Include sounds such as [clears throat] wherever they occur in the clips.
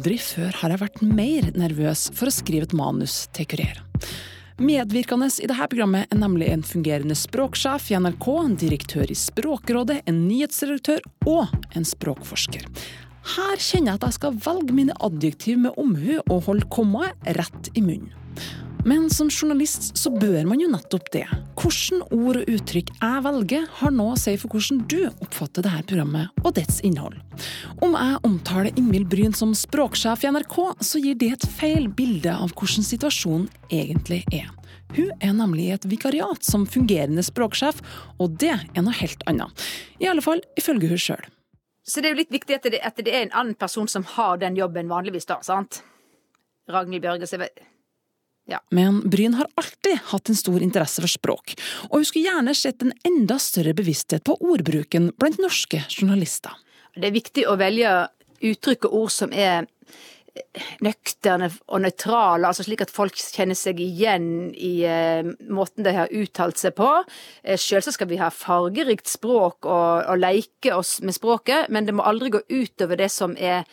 Aldri før har jeg vært mer nervøs for å skrive et manus til Kurer. Medvirkende i dette programmet er nemlig en fungerende språksjef i NRK, en direktør i Språkrådet, en nyhetsredaktør og en språkforsker. Her kjenner jeg at jeg skal velge mine adjektiv med omhu og holde kommaet rett i munnen. Men som journalist så bør man jo nettopp det. Hvilke ord og uttrykk jeg velger, har noe å si for hvordan du oppfatter dette programmet og dets innhold. Om jeg omtaler Ingvild Bryn som språksjef i NRK, så gir det et feil bilde av hvordan situasjonen egentlig er. Hun er nemlig i et vikariat som fungerende språksjef, og det er noe helt annet. I alle fall ifølge hun sjøl. Så det er jo litt viktig at det, at det er en annen person som har den jobben vanligvis, da, sant? Ragnhild Bjørge, ja. Men Bryn har alltid hatt en stor interesse for språk, og hun skulle gjerne sett en enda større bevissthet på ordbruken blant norske journalister. Det er viktig å velge uttrykk og ord som er nøkterne og nøytrale, altså slik at folk kjenner seg igjen i eh, måten de har uttalt seg på. Eh, Selvsagt skal vi ha fargerikt språk og, og leke oss med språket, men det må aldri gå utover det som er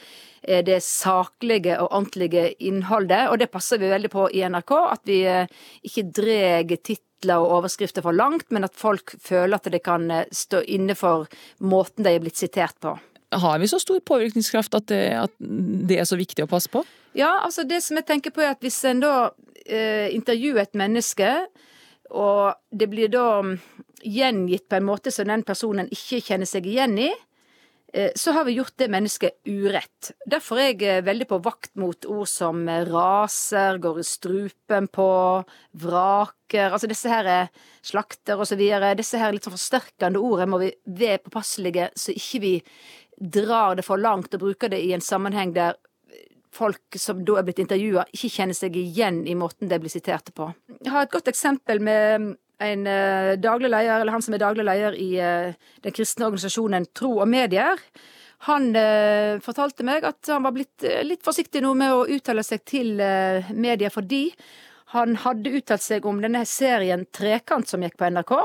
det saklige og ordentlige innholdet. Og det passer vi veldig på i NRK, at vi eh, ikke drar titler og overskrifter for langt, men at folk føler at de kan eh, stå inne for måten de er blitt sitert på. Har vi så stor påvirkningskraft at det, at det er så viktig å passe på? Ja, altså det som jeg tenker på er at hvis en da eh, intervjuer et menneske, og det blir da mm, gjengitt på en måte som den personen ikke kjenner seg igjen i, så har vi gjort det mennesket urett. Derfor er jeg eh, veldig på vakt mot ord som eh, raser, går i strupen på, vraker Altså disse her slakter og så videre. Disse her litt sånn forsterkende ordene må vi være påpasselige så ikke vi drar det for langt og bruker det i en sammenheng der folk som da er blitt intervjua, ikke kjenner seg igjen i måten de blir siterte på. Jeg har et godt eksempel med en uh, daglig leder, eller han som er daglig leder i uh, den kristne organisasjonen Tro og Medier. Han eh, fortalte meg at han var blitt litt forsiktig nå med å uttale seg til medier fordi han hadde uttalt seg om denne serien Trekant som gikk på NRK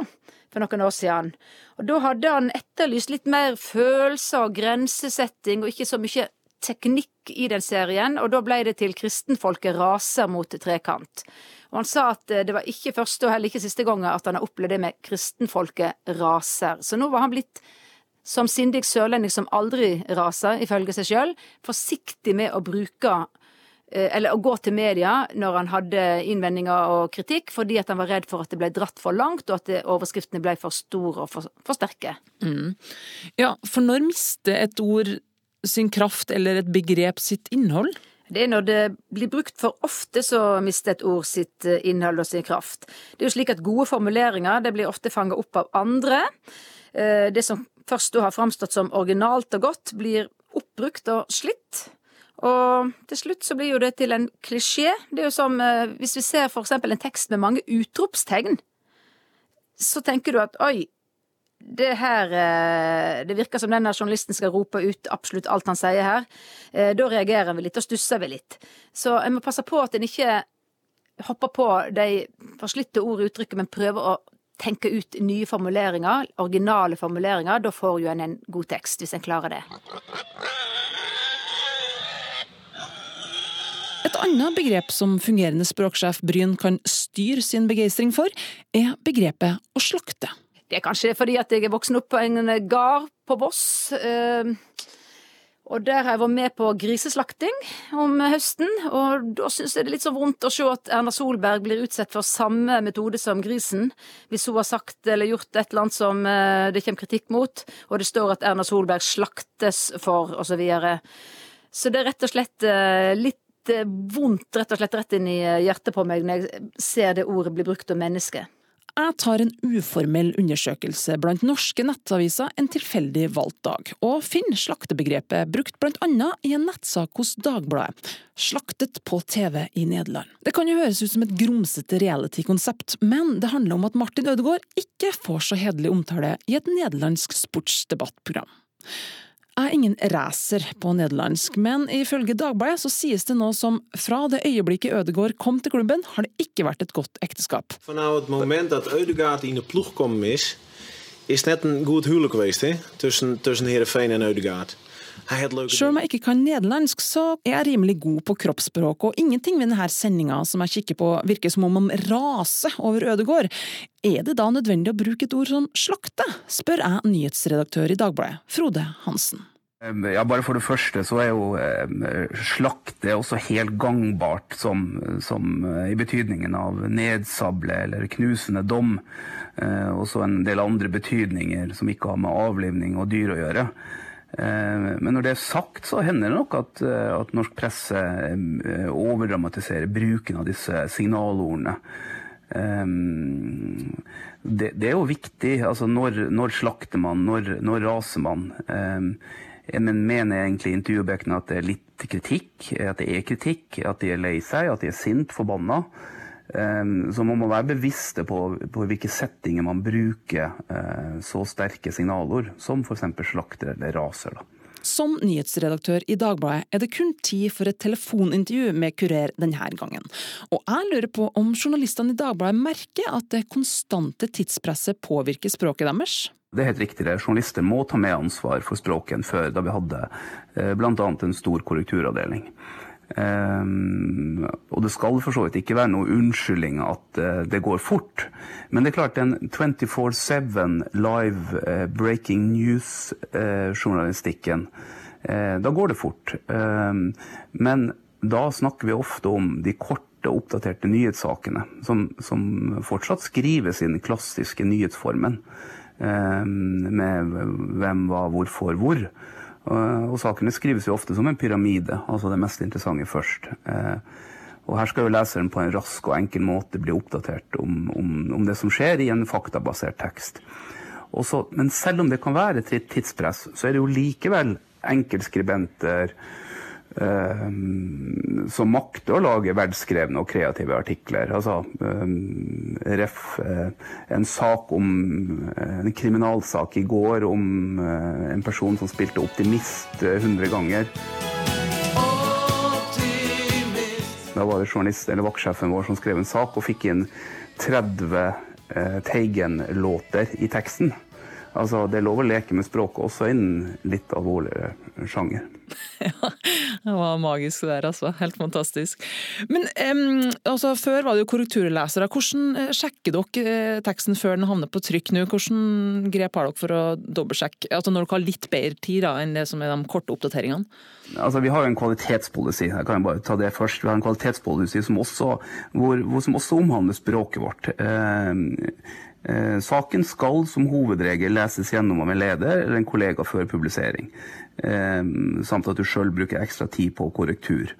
for noen år siden. Og da hadde han etterlyst litt mer følelser og grensesetting, og ikke så mye teknikk i den serien, og da ble det til kristenfolket raser mot trekant. Og han sa at eh, det var ikke første og heller ikke siste gangen at han har opplevd det med kristenfolket raser. Så nå var han blitt, som sindig sørlending som aldri raser, ifølge seg sjøl, forsiktig med å bruke eh, eller å gå til media når han hadde innvendinger og kritikk, fordi at han var redd for at det ble dratt for langt, og at overskriftene ble for store og for, for sterke. Mm. Ja, for når mister et ord sin kraft eller et begrep sitt innhold? Det er når det blir brukt for ofte, så mister et ord sitt eh, innhold og sin kraft. Det er jo slik at gode formuleringer det blir ofte fanga opp av andre. Eh, det som først da har framstått som originalt og godt, blir oppbrukt og slitt. Og til slutt så blir jo det til en klisjé. Det er jo som eh, hvis vi ser for eksempel en tekst med mange utropstegn, så tenker du at oi, det her eh, Det virker som denne journalisten skal rope ut absolutt alt han sier her. Eh, da reagerer vi litt, og stusser vi litt. Så jeg må passe på at en ikke hopper på de forslitte ord og uttrykket, men prøver å tenke ut nye formuleringer, originale formuleringer. Da får jo en en god tekst, hvis en klarer det. Et annet begrep som fungerende språksjef Bryn kan styre sin begeistring for, er begrepet å slakte. Det er kanskje fordi at jeg er voksen opp på en gard på Voss. Eh, og der har jeg vært med på griseslakting om høsten, og da syns jeg det er litt så vondt å se at Erna Solberg blir utsatt for samme metode som grisen, hvis hun har sagt eller gjort et eller annet som eh, det kommer kritikk mot, og det står at Erna Solberg slaktes for, og så videre. Så det er rett og slett eh, litt vondt rett og slett rett inn i hjertet på meg når jeg ser det ordet bli brukt om mennesket. Jeg tar en uformell undersøkelse blant norske nettaviser en tilfeldig valgt dag, og finner slaktebegrepet brukt blant annet i en nettsak hos Dagbladet. Slaktet på TV i Nederland. Det kan jo høres ut som et grumsete reality-konsept, men det handler om at Martin Ødegaard ikke får så hederlig omtale i et nederlandsk sportsdebattprogram. Er ingen racer på nederlandsk, men ifølge Dagbladet så sies det nå som fra det øyeblikket Ødegaard kom til klubben, har det ikke vært et godt ekteskap. Fra het moment dat Ødegaard in de ploeg kom er, is net en goed huwelijk geweest? Tussen, tussen Heerenveen en Ødegaard. Sjøl om jeg ikke kan nederlandsk, så er jeg rimelig god på kroppsspråk, og ingenting ved denne sendinga som jeg kikker på virker som om man raser over Ødegård. Er det da nødvendig å bruke et ord som slakte, spør jeg nyhetsredaktør i Dagbladet, Frode Hansen. Ja, bare for det første så er jo eh, slakt er også helt gangbart som, som eh, i betydningen av nedsable eller knusende dom. Eh, også en del andre betydninger som ikke har med avlivning og dyr å gjøre. Eh, men når det er sagt, så hender det nok at, eh, at norsk presse eh, overdramatiserer bruken av disse signalordene. Det, det er jo viktig. altså Når, når slakter man, når, når raser man? Um, men mener egentlig intervjuobjektene at det er litt kritikk, at det er kritikk, at de er lei seg, at de er sint, forbanna. Um, så man må være bevisste på, på hvilke settinger man bruker uh, så sterke signalord, som f.eks. slakter eller raser. da. Som nyhetsredaktør i Dagbladet er det kun tid for et telefonintervju med Kurer denne gangen. Og jeg lurer på om journalistene i Dagbladet merker at det konstante tidspresset påvirker språket deres? Det er helt riktig. det. Journalister må ta med ansvar for språket enn før, da vi hadde eh, bl.a. en stor korrekturavdeling. Og det skal for så vidt ikke være noe unnskyldning at uh, det går fort. Men det er klart, den 24-7 live uh, breaking news-journalistikken, uh, da går det fort. Men da snakker vi ofte om de korte, oppdaterte nyhetssakene, som, som fortsatt skrives i den klassiske nyhetsformen. Med hvem, hva, hvorfor, hvor. Og sakene skrives jo ofte som en pyramide, altså det mest interessante først. Og her skal jo leseren på en rask og enkel måte bli oppdatert om, om, om det som skjer i en faktabasert tekst. Også, men selv om det kan være et tidspress, så er det jo likevel enkeltskribenter eh, som makter å lage velskrevne og kreative artikler. Altså eh, ref. Eh, en sak om En kriminalsak i går om en person som spilte optimist 100 ganger. Da var det journalist, eller vaktsjefen vår som skrev en sak og fikk inn 30 eh, Teigen-låter i teksten. Altså, Det er lov å leke med språket også innen litt alvorligere sjanger. [laughs] [laughs] Ja, det var magisk det der, altså. Helt fantastisk. Men um, altså, før var det jo korrekturlesere. Hvordan eh, sjekker dere eh, teksten før den havner på trykk nå? Hvordan grep har dere for å dobbeltsjekke, altså når dere har litt bedre tid da, enn det som er de korte oppdateringene? Altså, Vi har jo en kvalitetspolicy jeg kan bare ta det først. Vi har en kvalitetspolicy som også, hvor, hvor, som også omhandler språket vårt. Eh, saken skal som hovedregel leses gjennom av en leder eller en kollega før publisering, eh, samt at du sjøl bruker ekstra tid på korrektur.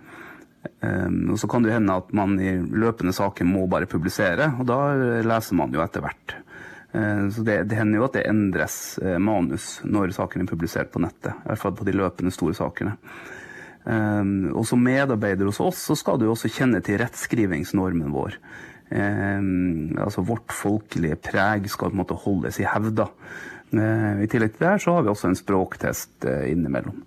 Eh, og Så kan det hende at man i løpende saker må bare publisere, og da leser man jo etter hvert. Så det, det, hender jo at det endres manus når saken er publisert på nettet. I hvert fall på de løpende store sakene. Og som medarbeider hos oss så skal du også kjenne til rettskrivingsnormen vår. Eh, altså vårt folkelige preg skal på en måte holdes i hevd. Eh, I tillegg til det så har vi også en språktest eh, innimellom.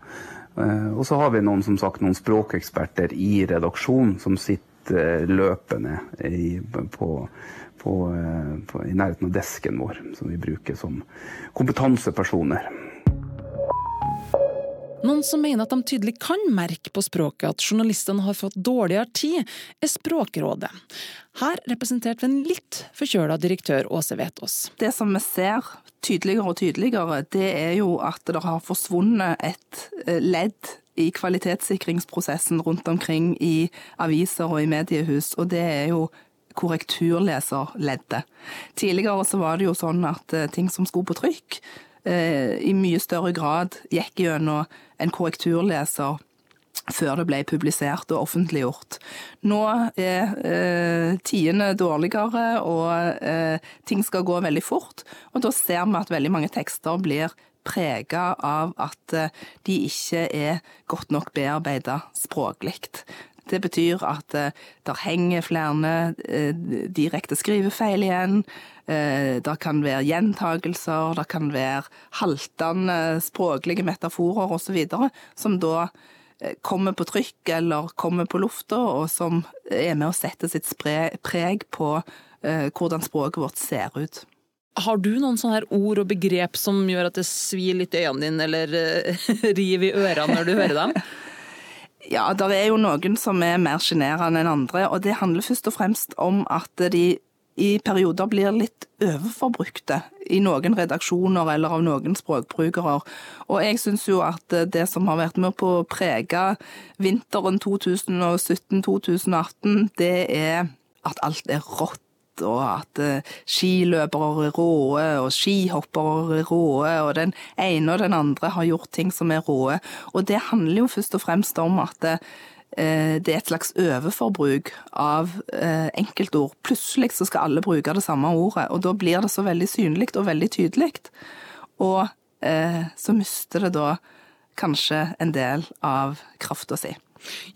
Og så har vi noen, som sagt, noen språkeksperter i redaksjon som sitter løpende i, på, på, på, i nærheten av desken vår, som vi bruker som kompetansepersoner. Noen som mener at de tydelig kan merke på språket at journalistene har fått dårligere tid, er Språkrådet. Her representert ved en litt forkjøla direktør Åse Vetås. Det som vi ser tydeligere og tydeligere, det er jo at det har forsvunnet et eh, ledd i kvalitetssikringsprosessen rundt omkring i aviser og i mediehus, og det er jo korrekturleserleddet. Tidligere så var det jo sånn at eh, ting som skulle på trykk, i mye større grad gikk gjennom en korrekturleser før det ble publisert og offentliggjort. Nå er eh, tidene dårligere, og eh, ting skal gå veldig fort. Og da ser vi at veldig mange tekster blir prega av at eh, de ikke er godt nok bearbeida språklig. Det betyr at eh, det henger flere eh, direkte skrivefeil igjen. Eh, det kan være gjentagelser, det kan være haltende språklige metaforer osv. som da kommer på trykk eller kommer på lufta, og som er med å sette sitt preg på hvordan språket vårt ser ut. Har du noen sånne her ord og begrep som gjør at det svir litt i øynene dine, eller [laughs] river i ørene når du hører dem? [laughs] Ja, det er jo noen som er mer sjenerende enn andre, og det handler først og fremst om at de i perioder blir litt overforbrukte i noen redaksjoner eller av noen språkbrukere. Og jeg syns jo at det som har vært med på å prege vinteren 2017-2018, det er at alt er rått og at uh, skiløpere er råe, og skihoppere er råe, og den ene og den andre har gjort ting som er råe. Og det handler jo først og fremst om at det, det er et slags overforbruk av uh, enkeltord. Plutselig så skal alle bruke det samme ordet, og da blir det så veldig synlig og veldig tydelig. Og så mister det da kanskje en del av krafta si.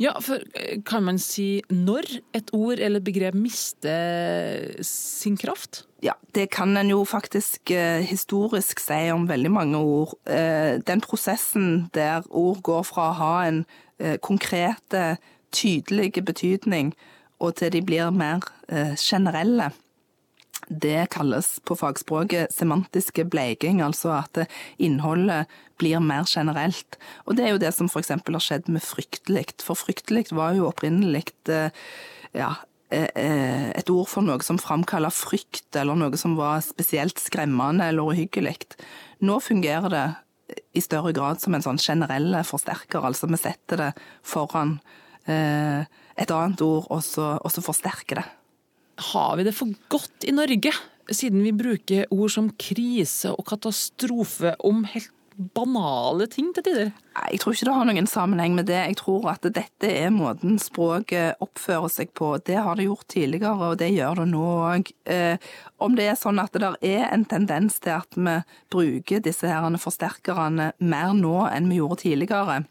Ja, for eh, kan man si når et ord eller begrep mister sin kraft? Ja, det kan en jo faktisk eh, historisk si om veldig mange ord. Eh, den prosessen der ord går fra å ha en eh, konkret, tydelig betydning, og til de blir mer generelle det kalles på fagspråket semantiske bleiking, altså at innholdet blir mer generelt. Og det er jo det som f.eks. har skjedd med fryktelig. For fryktelig var jo opprinnelig eh, ja, eh, eh, et ord for noe som framkaller frykt, eller noe som var spesielt skremmende eller uhyggelig. Nå fungerer det i større grad som en sånn generell forsterker, altså vi setter det foran et annet ord, og så, forsterker det har vi det for godt i Norge, siden vi bruker ord som krise og katastrofe om helt banale ting til tider? Jeg tror ikke det har noen sammenheng med det. Jeg tror at dette er måten språket oppfører seg på. Det har det gjort tidligere, og det gjør det nå òg. Eh, om det er sånn at det er en tendens til at vi bruker disse her forsterkerne mer nå enn vi gjorde tidligere,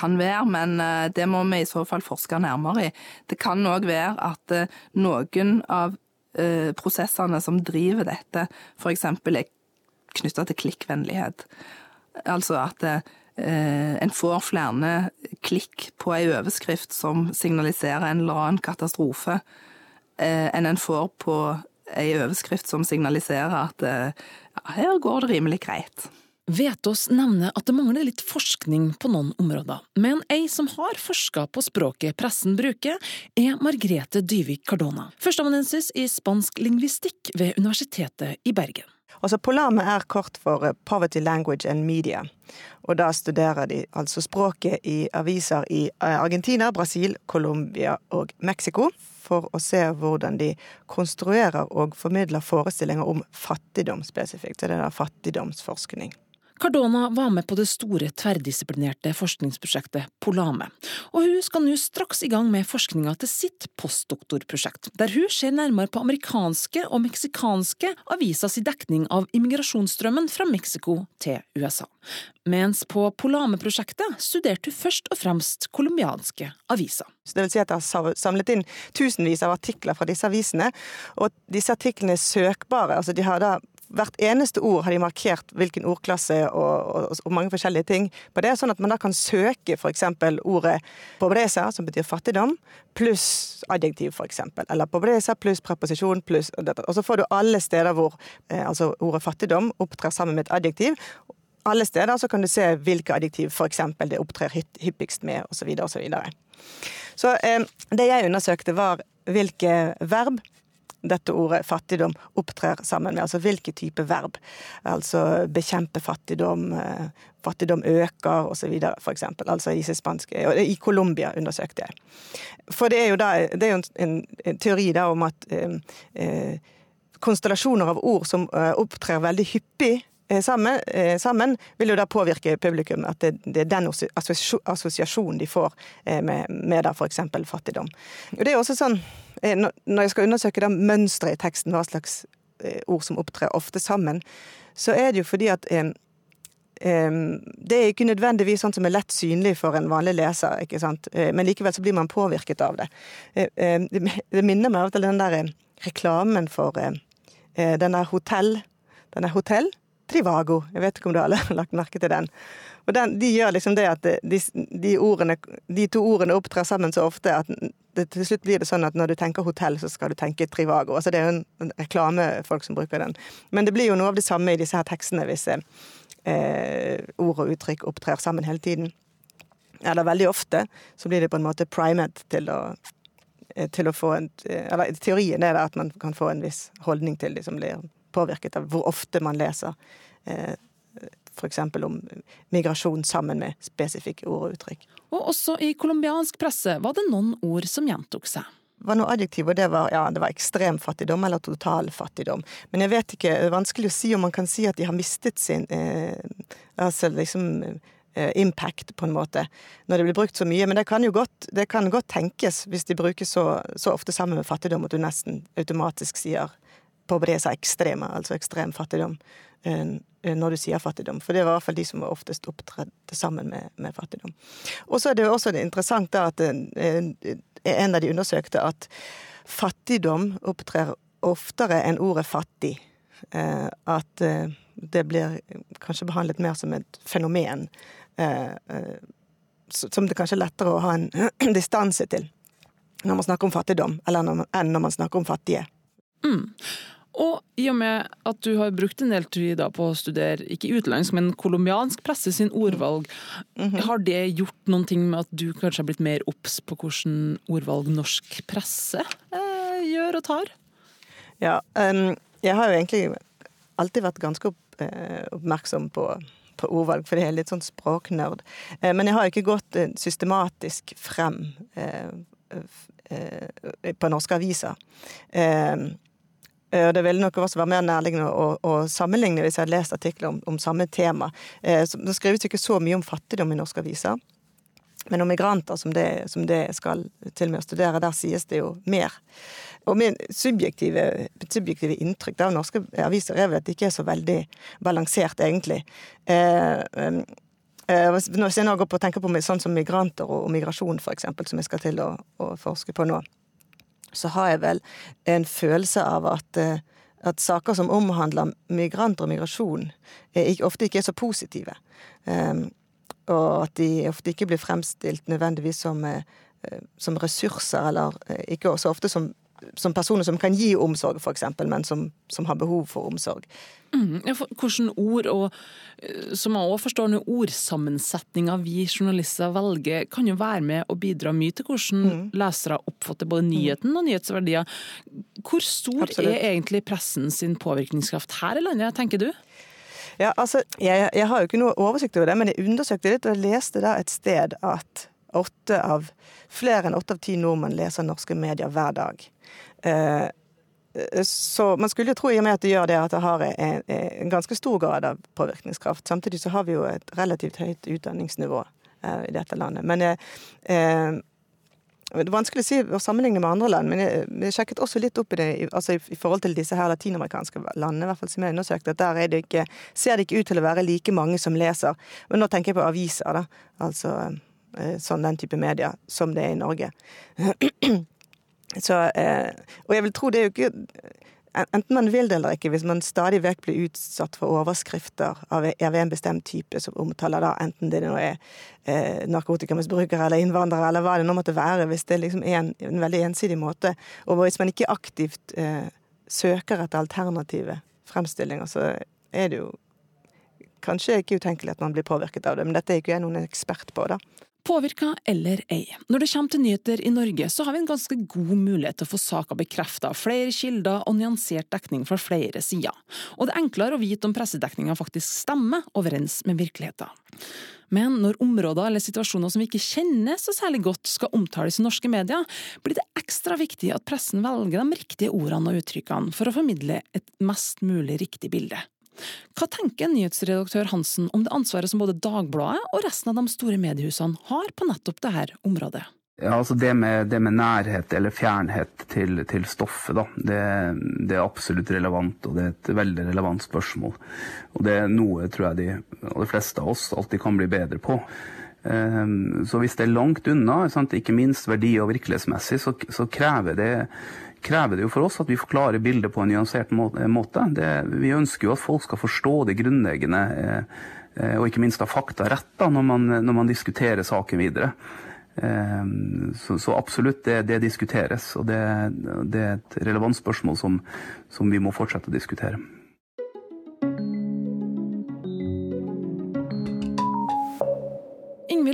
kan være, men eh, det må vi i så fall forske nærmere i. Det kan òg være at eh, noen av eh, prosessene som driver dette, f.eks. er knytta til klikkvennlighet. Altså at en får flere klikk på ei overskrift som signaliserer en eller annen katastrofe, enn en får på ei overskrift som signaliserer at ja, her går det rimelig greit. Vetås nevner at det mangler litt forskning på noen områder, men ei som har forska på språket pressen bruker, er Margrethe Dyvik Cardona, førsteamanuensis i spansk lingvistikk ved Universitetet i Bergen. Altså Polarmet er kort for Poverty Language and Media, og da studerer de altså språket i aviser i eh, Argentina, Brasil, Colombia og Mexico for å se hvordan de konstruerer og formidler forestillinger om fattigdom spesifikt. Så det er fattigdomsforskning. Cardona var med på det store tverrdisiplinerte forskningsprosjektet Polame, og hun skal nå straks i gang med forskninga til sitt postdoktorprosjekt, der hun ser nærmere på amerikanske og meksikanske avisers dekning av immigrasjonsstrømmen fra Mexico til USA. Mens på Polame-prosjektet studerte hun først og fremst colombianske aviser. Det vil si at jeg har samlet inn tusenvis av artikler fra disse avisene, og disse artiklene er søkbare. altså De har da hvert eneste ord har de markert hvilken ordklasse og, og, og, mange forskjellige ting på det, sånn at man da kan søke f.eks. ordet pobreza, som betyr fattigdom, pluss adjektiv, f.eks. Eller pobreza pluss preposisjon pluss Og så får du alle steder hvor eh, altså ordet fattigdom opptrer sammen med et adjektiv. Alle steder så kan du se hvilke adjektiv f.eks. det opptrer hyppigst med, osv. osv. Så, videre, og så, så eh, det jeg undersøkte, var hvilke verb dette ordet fattigdom opptrer sammen med. Altså hvilke type verb. Altså bekjempe fattigdom, eh, fattigdom øker osv. f.eks. Altså i spanske Og i Colombia undersøkte jeg. For det er jo, da, det er jo en, en, teori da om at eh, eh, konstellasjoner av ord som eh, opptrer veldig hyppig sammen, eh, sammen, vil jo da påvirke publikum. At det, det er den assosiasjonen de får eh, med, med da f.eks. fattigdom. Og det er også sånn, Når jeg skal undersøke mønsteret i teksten, hva slags ord som opptrer ofte sammen, så er det jo fordi at det er ikke nødvendigvis sånn som er lett synlig for en vanlig leser, ikke sant? men likevel så blir man påvirket av det. Det minner meg av den der reklamen for den der hotell. Den er hotell Trivago. Jeg vet ikke om du har [laughs] lagt merke til den. Og den, De gjør liksom det at de, de, ordene, de, to ordene opptrer sammen så ofte at det, til slutt blir det sånn at når du tenker hotell, så skal du tenke Trivago. Altså det er jo en, reklamefolk som bruker den. Men det blir jo noe av det samme i disse her tekstene hvis eh, ord og uttrykk opptrer sammen hele tiden. Eller veldig ofte så blir det på en måte primet til å, eh, til å få en Eller teorien er at man kan få en viss holdning til de som blir påvirket av hvor ofte man leser. Eh, F.eks. om migrasjon sammen med spesifikke ord og uttrykk. Og også i colombiansk presse var det noen ord som gjentok seg. Det var noe adjektiv, og det var, ja, det var ekstrem fattigdom eller total fattigdom. Men jeg vet ikke, det er vanskelig å si om man kan si at de har mistet sin eh, altså liksom eh, impact, på en måte, når det blir brukt så mye. Men det kan jo godt, det kan godt tenkes, hvis de brukes så, så ofte sammen med fattigdom, at du nesten automatisk sier pobreza ekstreme, altså ekstrem fattigdom. Eh, når du sier fattigdom. For det var i hvert fall de som var oftest opptredde sammen med, med, fattigdom. Og så er det jo også interessant da at eh, en av de undersøkte at fattigdom opptrer oftere enn ordet fattig. Eh, at det blir kanskje behandlet mer som et fenomen. Som det kanskje er lettere å ha en [clears throat] distanse til når man snakker om fattigdom, enn når man snakker om fattige. Mm. Og i og med at du har brukt en del tid på å studere ikke utenlandsk, men colombiansk presse sin ordvalg, mm -hmm. har det gjort noen ting med at du kanskje har blitt mer obs på hvordan ordvalg norsk presse eh, gjør og tar? Ja, um, jeg har jo egentlig alltid vært ganske opp, eh, oppmerksom på, på ordvalg, for det er litt sånn språknerd. Eh, men jeg har ikke gått eh, systematisk frem eh, på norske aviser. Eh, Eh, det ville nok også være mer nærliggende å, å, sammenligne hvis jeg hadde lest artikler om, om samme tema. Eh, det skrives ikke så mye om fattigdom i norske aviser. Men om migranter, som det, som det skal til med å studere, der sies det jo mer. Og min subjektive, subjektive inntrykk av norske aviser er vel at det ikke er så veldig balansert, egentlig. Eh, eh, hvis jeg nå går på å tenke på sånn som migranter og, og migrasjon, f.eks., som jeg skal til å, å forske på nå, så har jeg vel en følelse av at, eh, at saker som omhandler migranter og migrasjon, ofte ikke er så positive. Um, og at de ofte ikke blir fremstilt nødvendigvis som, eh, som ressurser, eller eh, ikke så ofte som som personer som kan gi omsorg, f.eks., men som, som, har behov for omsorg. Mm, hvordan ord, og eh, som man også forstår nå, ordsammensetninga vi journalister velger, kan jo være med å bidra mye til hvordan mm. lesere oppfatter både nyheten og nyhetsverdier. Hvor stor Absolutt. er egentlig pressen sin påvirkningskraft her i landet, tenker du? Ja, altså, jeg, jeg har jo ikke noe oversikt over det, men jeg undersøkte litt og leste da et sted at åtte av, flere enn åtte av ti nordmenn leser norske medier hver dag. Eh, så man skulle jo tro, i og med at det gjør det, at det har en, ganske stor grad av påvirkningskraft. Samtidig så har vi jo et relativt høyt utdanningsnivå eh, i dette landet. Men eh, eh det er vanskelig å si å sammenligne med andre land, men jeg, jeg sjekket også litt opp i det altså i, i forhold til disse her latinamerikanske landene, i hvert fall som jeg undersøkte, at der det ikke, ser det ikke ut til å være like mange som leser. Men nå tenker jeg på aviser, da. Altså eh, sånn den type media som det er i Norge. [clears throat] Så, eh, og jeg vil tro det er jo ikke Enten man vil det eller ikke, hvis man stadig vekk blir utsatt for overskrifter av en bestemt type som omtaler da enten det nå er eh, narkotikamisbrukere eller innvandrere eller hva det nå måtte være, hvis det liksom er en, en veldig ensidig måte, og hvis man ikke aktivt eh, søker etter alternative fremstillinger, så er det jo kanskje ikke utenkelig at man blir påvirket av det. Men dette er ikke jeg noen ekspert på, da. Påvirka eller ei. Når det kommer til nyheter i Norge, så har vi en ganske god mulighet til å få saker bekrefta av flere kilder og nyansert dekning fra flere sider. Og det er enklere å vite om pressedekninga faktisk stemmer overens med virkeligheten. Men når områder eller situasjoner som vi ikke kjenner så særlig godt skal omtales i norske medier, blir det ekstra viktig at pressen velger de riktige ordene og uttrykkene for å formidle et mest mulig riktig bilde. Hva tenker nyhetsredaktør Hansen om det ansvaret som både Dagbladet og resten av de store mediehusene har på nettopp dette området? Ja, altså det med, det med, nærhet eller fjernhet til, til stoffet, da, det, det, er absolutt relevant. Og det er et veldig relevant spørsmål. Og det er noe tror jeg de, de fleste av oss alltid kan bli bedre på. Um, så hvis det er langt unna, ikke minst verdi- og virkelighetsmessig, så, så krever det krever det jo for oss at vi forklarer bildet på en nyansert måte. Det, vi ønsker jo at folk skal forstå det grunnleggende, eh, eh, og ikke minst ha fakta rett da, når man, når man diskuterer saken videre. Så, så, absolutt, det, det diskuteres. Og det, det, er et relevant spørsmål som, som vi må fortsette å diskutere.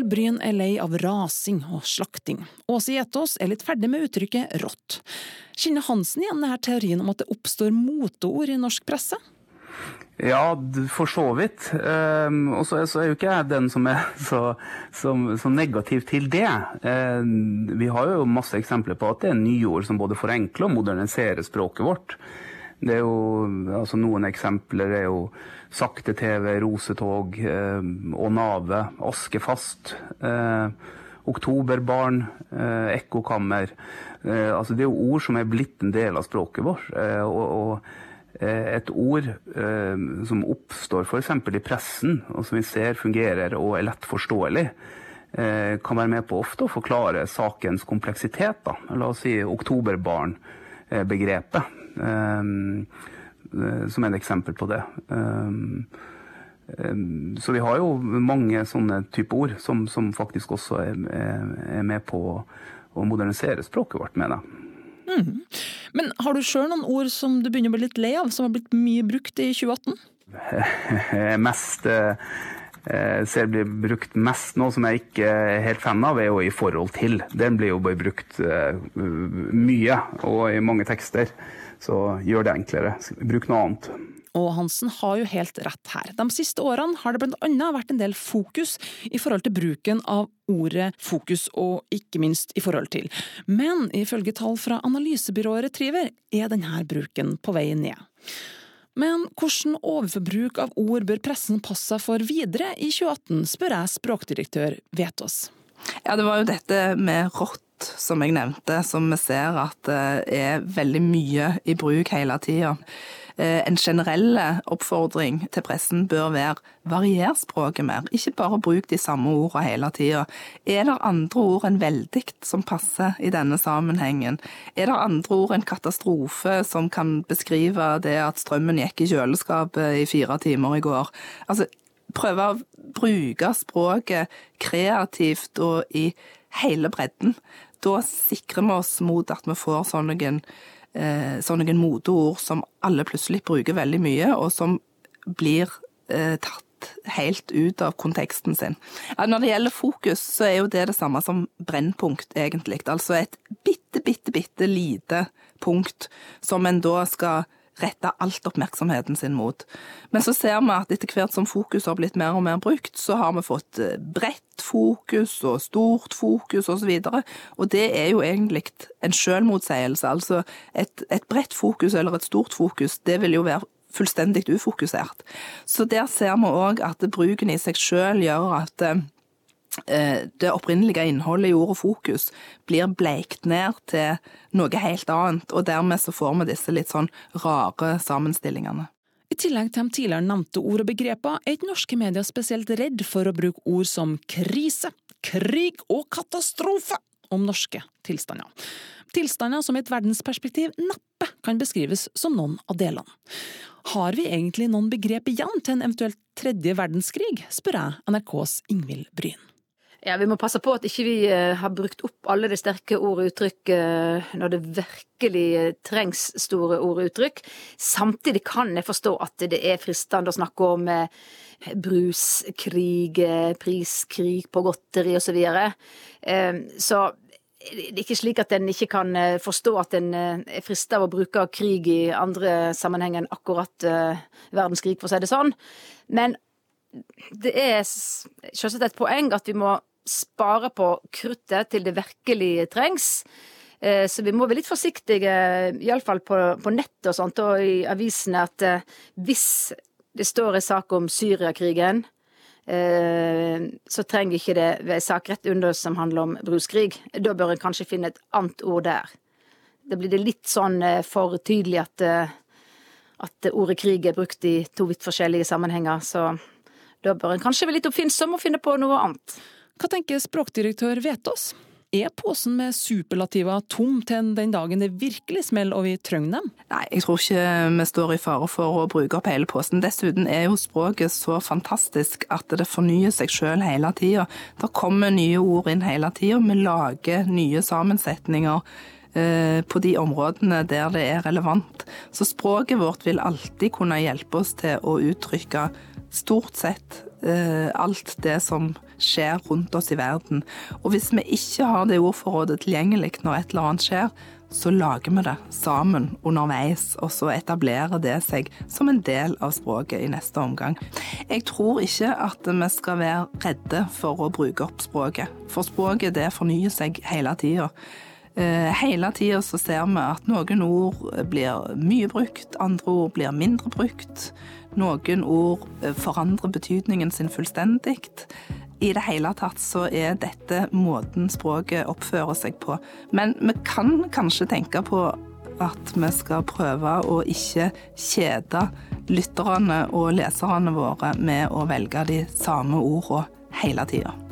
Bryn er lei av rasing og slakting. Åse Gjetås er litt ferdig med uttrykket rått. Kjenner Hansen igjen denne teorien om at det oppstår moteord i norsk presse? Ja, for så vidt. Um, og så er jo ikke jeg den som er [laughs] så, som, så negativ til det. Um, vi har jo masse eksempler på at det er nyord som både forenkler og moderniserer språket vårt. Det er jo, altså Noen eksempler er jo sakte-TV, rosetog eh, og Nave, Askefast. Eh, oktoberbarn, eh, ekkokammer. Eh, altså det er jo ord som er blitt en del av språket vårt. Eh, og, og eh, et ord som oppstår f.eks. i pressen, og som vi ser fungerer og er lett forståelig, kan være med på ofte å forklare sakens kompleksitet. Da. La oss si oktoberbarn-begrepet. Eh, som et eksempel på det. Um, um, så vi har jo mange sånne type ord som, som faktisk også er, er, med på å modernisere språket vårt, mener jeg. Mm. Men har du sjøl noen ord som du begynner å bli litt lei av, som har blitt mye brukt i 2018? [laughs] mest eh, ser blir brukt mest nå, som jeg ikke er helt fan av, er jo 'i forhold til'. Den blir jo bare brukt uh, mye, og i mange tekster. Så gjør det enklere. Bruk noe annet. Og Hansen har jo helt rett her. De siste årene har det bl.a. vært en del fokus i forhold til bruken av ordet fokus, og ikke minst i forhold til. Men ifølge tall fra analysebyrået Retriever er denne bruken på vei ned. Men hvordan overforbruk av ord bør pressen passe seg for videre i 2018, spør jeg språkdirektør Vetås. Ja, det var jo dette med rått som jeg nevnte, som vi ser at er veldig mye i bruk hele tida. Eh, en generell oppfordring til pressen bør være varier språket mer, ikke bare bruk de samme ordene hele tida. Er det andre ord enn veldig som passer i denne sammenhengen? Er det andre ord enn katastrofe som kan beskrive det at strømmen gikk i kjøleskapet i fire timer i går? Altså, prøve å bruke språket kreativt og i hele bredden. Da sikrer vi oss mot at vi får sånne, eh, sånne moteord som alle plutselig bruker veldig mye, og som blir eh, tatt helt ut av konteksten sin. når det gjelder fokus, så er jo det det samme som brennpunkt, egentlig. Altså et bitte, bitte, bitte lite punkt som en da skal rette alt oppmerksomheten sin mot. Men så ser vi at etter hvert som fokus har blitt mer og mer brukt, så har vi fått eh, bredt fokus og stort fokus osv. Og, så og det er jo egentlig en sjølmotsigelse. Altså et, et bredt fokus eller et stort fokus, det vil jo være fullstendig ufokusert. Så der ser vi òg at bruken i seg sjøl gjør at Eh, det opprinnelige innholdet i ordet fokus blir bleikt ned til noe helt annet, og dermed så får vi disse litt sånn rare sammenstillingene. I tillegg til de tidligere nevnte ord og begreper, er ikke norske medier spesielt redd for å bruke ord som krise, krig og katastrofe om norske tilstander. Tilstander som i et verdensperspektiv neppe kan beskrives som noen av delene. Har vi egentlig noen begrep igjen til en eventuelt tredje verdenskrig, spør jeg NRKs Ingvild Bryn. Ja, Vi må passe på at ikke vi eh, har brukt opp alle de sterke ord og uttrykk eh, når det virkelig eh, trengs store ord og uttrykk. Samtidig kan jeg forstå at det er fristende å snakke om bruskrig, priskrig på godteri osv. Så, videre. så det er ikke slik at en ikke kan forstå at en er frista av å bruke krig i andre sammenheng enn akkurat verdenskrig, for å si det sånn. Men det er selvsagt et poeng at vi må spare på kruttet til det virkelig trengs. Eh, så vi må være litt forsiktige, iallfall på, på nettet og sånt, og i avisene, at eh, hvis det står en sak om Syriakrigen, eh, så trenger ikke det være sak rett under som handler om bruskrig. Da bør en kanskje finne et annet ord der. Da blir det litt sånn for tydelig at, at ordet krig er brukt i to vidt forskjellige sammenhenger, så da bør en kanskje være litt oppfinnsom og finne på noe annet. Hva tenker språkdirektør Vetås? Er posen med superlativa tom til den dagen det virkelig smeller og vi trenger dem? Nei, jeg tror ikke vi står i fare for å bruke opp hele posen. Dessuten er jo språket så fantastisk at det fornyer seg sjøl hele tida. Det kommer nye ord inn hele tida. Vi lager nye sammensetninger eh, på de områdene der det er relevant. Så språket vårt vil alltid kunne hjelpe oss til å uttrykke stort sett eh, alt det som skjer rundt oss i verden. Og hvis vi ikke har det ordforrådet tilgjengelig når et eller annet skjer, så lager vi det sammen underveis, og så etablerer det seg som en del av språket i neste omgang. Jeg tror ikke at vi skal være redde for å bruke opp språket, for språket det fornyer seg hele tida. Eh, hele tida så ser vi at noen ord blir mye brukt, andre ord blir mindre brukt. Noen ord eh, forandrer betydningen sin fullstendig. I det hele tatt så er dette måten språket oppfører seg på. Men vi kan kanskje tenke på at vi skal prøve å ikke kjede lytterne og leserne våre med å velge de samme ordene hele tida.